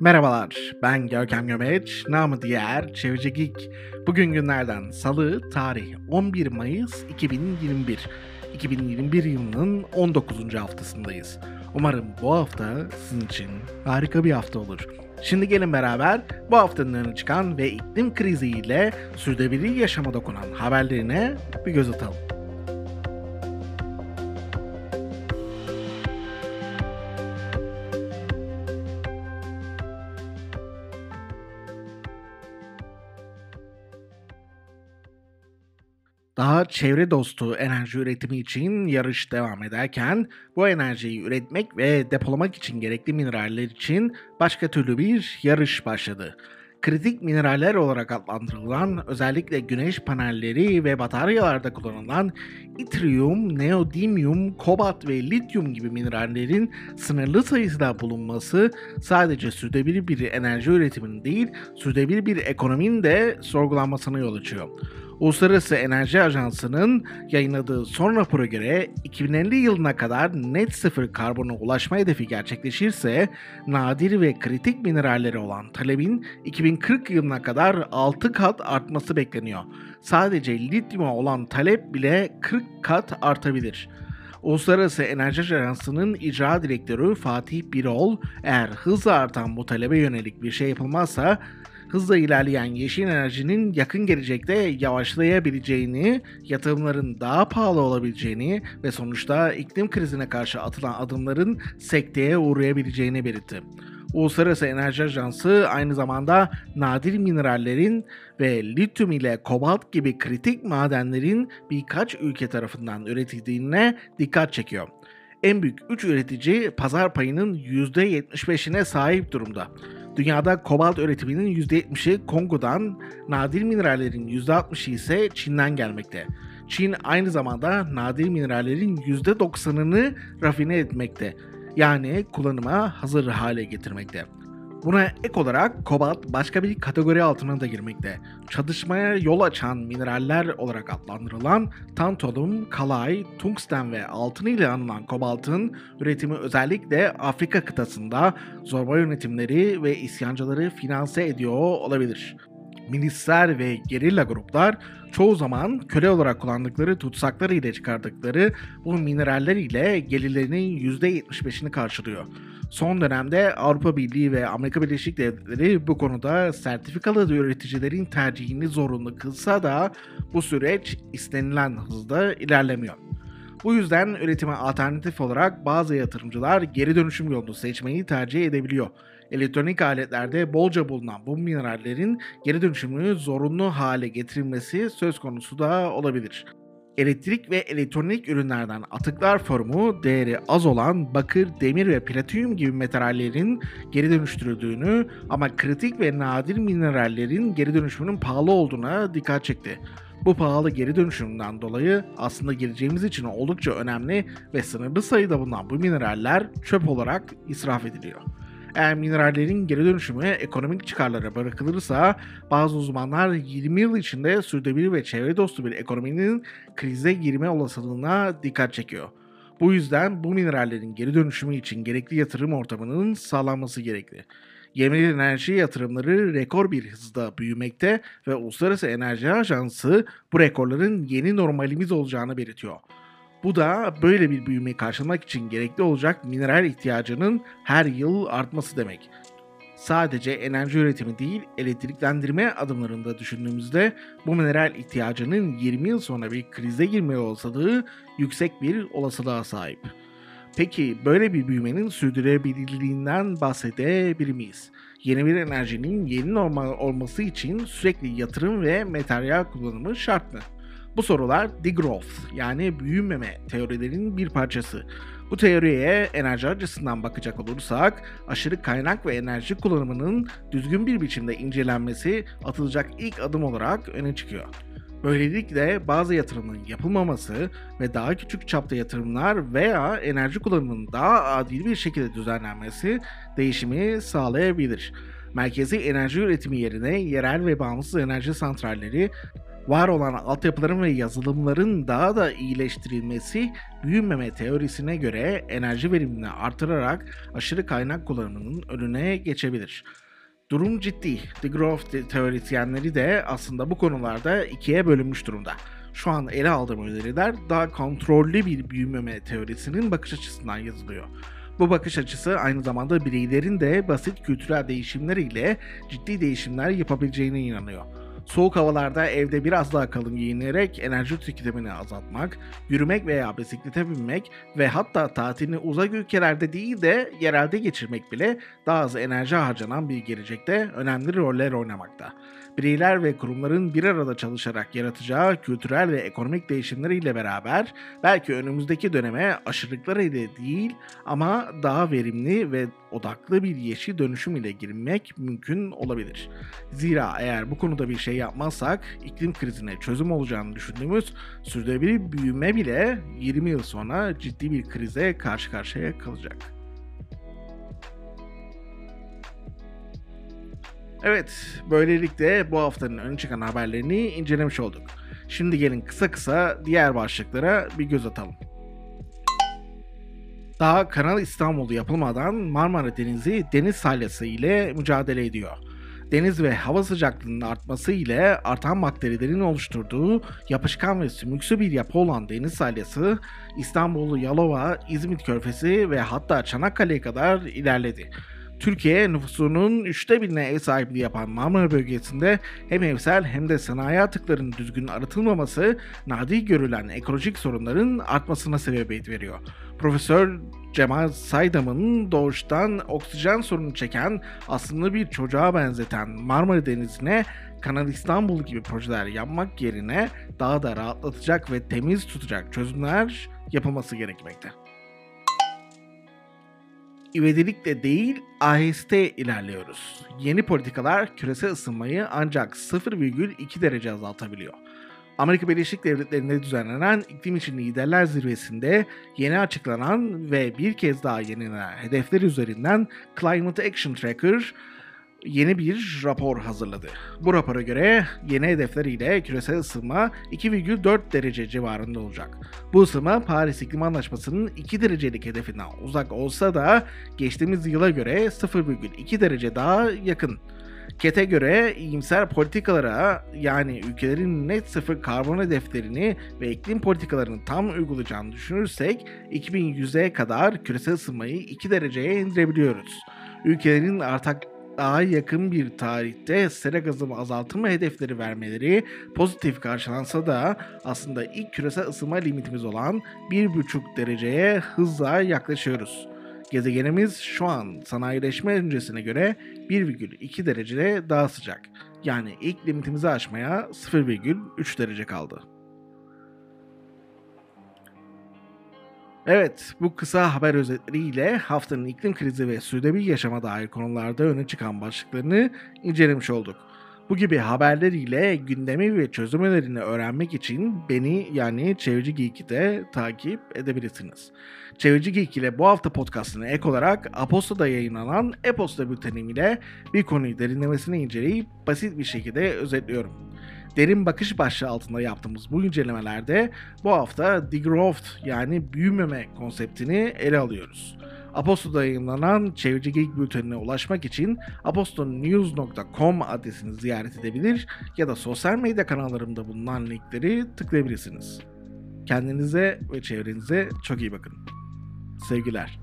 Merhabalar, ben Görkem Gömeç, namı diğer Çevici Geek. Bugün günlerden Salı, tarih 11 Mayıs 2021. 2021 yılının 19. haftasındayız. Umarım bu hafta sizin için harika bir hafta olur. Şimdi gelin beraber bu haftanın öne çıkan ve iklim kriziyle sürdürülebilir yaşama dokunan haberlerine bir göz atalım. Daha çevre dostu enerji üretimi için yarış devam ederken bu enerjiyi üretmek ve depolamak için gerekli mineraller için başka türlü bir yarış başladı. Kritik mineraller olarak adlandırılan özellikle güneş panelleri ve bataryalarda kullanılan itrium, neodymium, kobalt ve lityum gibi minerallerin sınırlı sayıda bulunması sadece sürdürülebilir bir enerji üretiminin değil, sürdürülebilir bir ekonominin de sorgulanmasına yol açıyor. Uluslararası Enerji Ajansı'nın yayınladığı son rapora göre 2050 yılına kadar net sıfır karbona ulaşma hedefi gerçekleşirse nadir ve kritik mineralleri olan talebin 2040 yılına kadar 6 kat artması bekleniyor. Sadece lityuma olan talep bile 40 kat artabilir. Uluslararası Enerji Ajansı'nın icra direktörü Fatih Birol, eğer hızla artan bu talebe yönelik bir şey yapılmazsa hızla ilerleyen yeşil enerjinin yakın gelecekte yavaşlayabileceğini, yatırımların daha pahalı olabileceğini ve sonuçta iklim krizine karşı atılan adımların sekteye uğrayabileceğini belirtti. Uluslararası Enerji Ajansı aynı zamanda nadir minerallerin ve lityum ile kobalt gibi kritik madenlerin birkaç ülke tarafından üretildiğine dikkat çekiyor. En büyük 3 üretici pazar payının %75'ine sahip durumda. Dünyada kobalt üretiminin %70'i Kongo'dan, nadir minerallerin %60'ı ise Çin'den gelmekte. Çin aynı zamanda nadir minerallerin %90'ını rafine etmekte. Yani kullanıma hazır hale getirmekte. Buna ek olarak kobalt başka bir kategori altına da girmekte. Çatışmaya yol açan mineraller olarak adlandırılan tantalum, kalay, tungsten ve altın ile anılan kobaltın üretimi özellikle Afrika kıtasında zorba yönetimleri ve isyancıları finanse ediyor olabilir. Milisler ve gerilla gruplar çoğu zaman köle olarak kullandıkları tutsakları ile çıkardıkları bu mineraller ile gelirlerinin %75'ini karşılıyor. Son dönemde Avrupa Birliği ve Amerika Birleşik Devletleri bu konuda sertifikalı üreticilerin tercihini zorunlu kılsa da bu süreç istenilen hızda ilerlemiyor. Bu yüzden üretime alternatif olarak bazı yatırımcılar geri dönüşüm yolunu seçmeyi tercih edebiliyor. Elektronik aletlerde bolca bulunan bu minerallerin geri dönüşümünü zorunlu hale getirilmesi söz konusu da olabilir elektrik ve elektronik ürünlerden atıklar formu değeri az olan bakır, demir ve platinyum gibi metallerin geri dönüştürüldüğünü ama kritik ve nadir minerallerin geri dönüşümünün pahalı olduğuna dikkat çekti. Bu pahalı geri dönüşümden dolayı aslında geleceğimiz için oldukça önemli ve sınırlı sayıda bulunan bu mineraller çöp olarak israf ediliyor. Eğer minerallerin geri dönüşümü ekonomik çıkarlara bırakılırsa bazı uzmanlar 20 yıl içinde sürdürülebilir ve çevre dostu bir ekonominin krize girme olasılığına dikkat çekiyor. Bu yüzden bu minerallerin geri dönüşümü için gerekli yatırım ortamının sağlanması gerekli. Yenilenebilir enerji yatırımları rekor bir hızda büyümekte ve Uluslararası Enerji Ajansı bu rekorların yeni normalimiz olacağını belirtiyor. Bu da böyle bir büyümeyi karşılamak için gerekli olacak mineral ihtiyacının her yıl artması demek. Sadece enerji üretimi değil, elektriklendirme adımlarında düşündüğümüzde bu mineral ihtiyacının 20 yıl sonra bir krize girme olasılığı yüksek bir olasılığa sahip. Peki böyle bir büyümenin sürdürülebilirliğinden bahsedebilir miyiz? Yeni bir enerjinin yeni normal olması için sürekli yatırım ve materyal kullanımı şart mı? Bu sorular degrowth yani büyümeme teorilerinin bir parçası. Bu teoriye enerji açısından bakacak olursak aşırı kaynak ve enerji kullanımının düzgün bir biçimde incelenmesi atılacak ilk adım olarak öne çıkıyor. Böylelikle bazı yatırımların yapılmaması ve daha küçük çapta yatırımlar veya enerji kullanımının daha adil bir şekilde düzenlenmesi değişimi sağlayabilir. Merkezi enerji üretimi yerine yerel ve bağımsız enerji santralleri Var olan altyapıların ve yazılımların daha da iyileştirilmesi büyümeme teorisine göre enerji verimini artırarak aşırı kaynak kullanımının önüne geçebilir. Durum ciddi. The Growth teorisyenleri de aslında bu konularda ikiye bölünmüş durumda. Şu an ele aldığım öneriler daha kontrollü bir büyümeme teorisinin bakış açısından yazılıyor. Bu bakış açısı aynı zamanda bireylerin de basit kültürel değişimler ile ciddi değişimler yapabileceğine inanıyor. Soğuk havalarda evde biraz daha kalın giyinerek enerji tüketimini azaltmak, yürümek veya bisiklete binmek ve hatta tatilini uzak ülkelerde değil de yerelde geçirmek bile daha az enerji harcanan bir gelecekte önemli roller oynamakta bireyler ve kurumların bir arada çalışarak yaratacağı kültürel ve ekonomik değişimleriyle beraber belki önümüzdeki döneme aşırılıklar ile değil ama daha verimli ve odaklı bir yeşil dönüşüm ile girmek mümkün olabilir. Zira eğer bu konuda bir şey yapmazsak iklim krizine çözüm olacağını düşündüğümüz sürdürülebilir büyüme bile 20 yıl sonra ciddi bir krize karşı karşıya kalacak. Evet, böylelikle bu haftanın ön çıkan haberlerini incelemiş olduk. Şimdi gelin kısa kısa diğer başlıklara bir göz atalım. Daha Kanal İstanbul'u yapılmadan Marmara Denizi deniz salyası ile mücadele ediyor. Deniz ve hava sıcaklığının artması ile artan bakterilerin oluşturduğu yapışkan ve sümüksü bir yapı olan deniz salyası İstanbul, Yalova, İzmit Körfezi ve hatta Çanakkale'ye kadar ilerledi. Türkiye nüfusunun üçte birine ev sahipliği yapan Marmara bölgesinde hem evsel hem de sanayi atıklarının düzgün arıtılmaması nadir görülen ekolojik sorunların artmasına sebebiyet veriyor. Profesör Cemal Saydam'ın doğuştan oksijen sorunu çeken aslında bir çocuğa benzeten Marmara Denizi'ne Kanal İstanbul gibi projeler yapmak yerine daha da rahatlatacak ve temiz tutacak çözümler yapılması gerekmekte ivedilikle değil aheste ilerliyoruz. Yeni politikalar küresel ısınmayı ancak 0,2 derece azaltabiliyor. Amerika Birleşik Devletleri'nde düzenlenen iklim için liderler zirvesinde yeni açıklanan ve bir kez daha yenilenen hedefler üzerinden Climate Action Tracker yeni bir rapor hazırladı. Bu rapora göre yeni hedefleriyle küresel ısınma 2,4 derece civarında olacak. Bu ısınma Paris İklim Anlaşması'nın 2 derecelik hedefinden uzak olsa da geçtiğimiz yıla göre 0,2 derece daha yakın. KET'e göre iyimser politikalara yani ülkelerin net sıfır karbon hedeflerini ve iklim politikalarını tam uygulayacağını düşünürsek 2100'e kadar küresel ısınmayı 2 dereceye indirebiliyoruz. Ülkelerin artak daha yakın bir tarihte sera gazı azaltımı hedefleri vermeleri pozitif karşılansa da aslında ilk küresel ısınma limitimiz olan 1,5 dereceye hızla yaklaşıyoruz. Gezegenimiz şu an sanayileşme öncesine göre 1,2 derecede daha sıcak. Yani ilk limitimizi aşmaya 0,3 derece kaldı. Evet, bu kısa haber özetleriyle haftanın iklim krizi ve sürdürülebilir yaşama dair konularda öne çıkan başlıklarını incelemiş olduk. Bu gibi haberleriyle gündemi ve çözüm önerilerini öğrenmek için beni yani Çevreci Geek'i de takip edebilirsiniz. Çevreci Geek ile bu hafta podcastına ek olarak Aposto'da yayınlanan e-posta bültenim ile bir konuyu derinlemesine inceleyip basit bir şekilde özetliyorum. Derin bakış başlığı altında yaptığımız bu incelemelerde bu hafta degrowth yani büyümeme konseptini ele alıyoruz. Aposto'da yayınlanan Çevreci Geek Bülteni'ne ulaşmak için apostonews.com adresini ziyaret edebilir ya da sosyal medya kanallarımda bulunan linkleri tıklayabilirsiniz. Kendinize ve çevrenize çok iyi bakın. Sevgiler.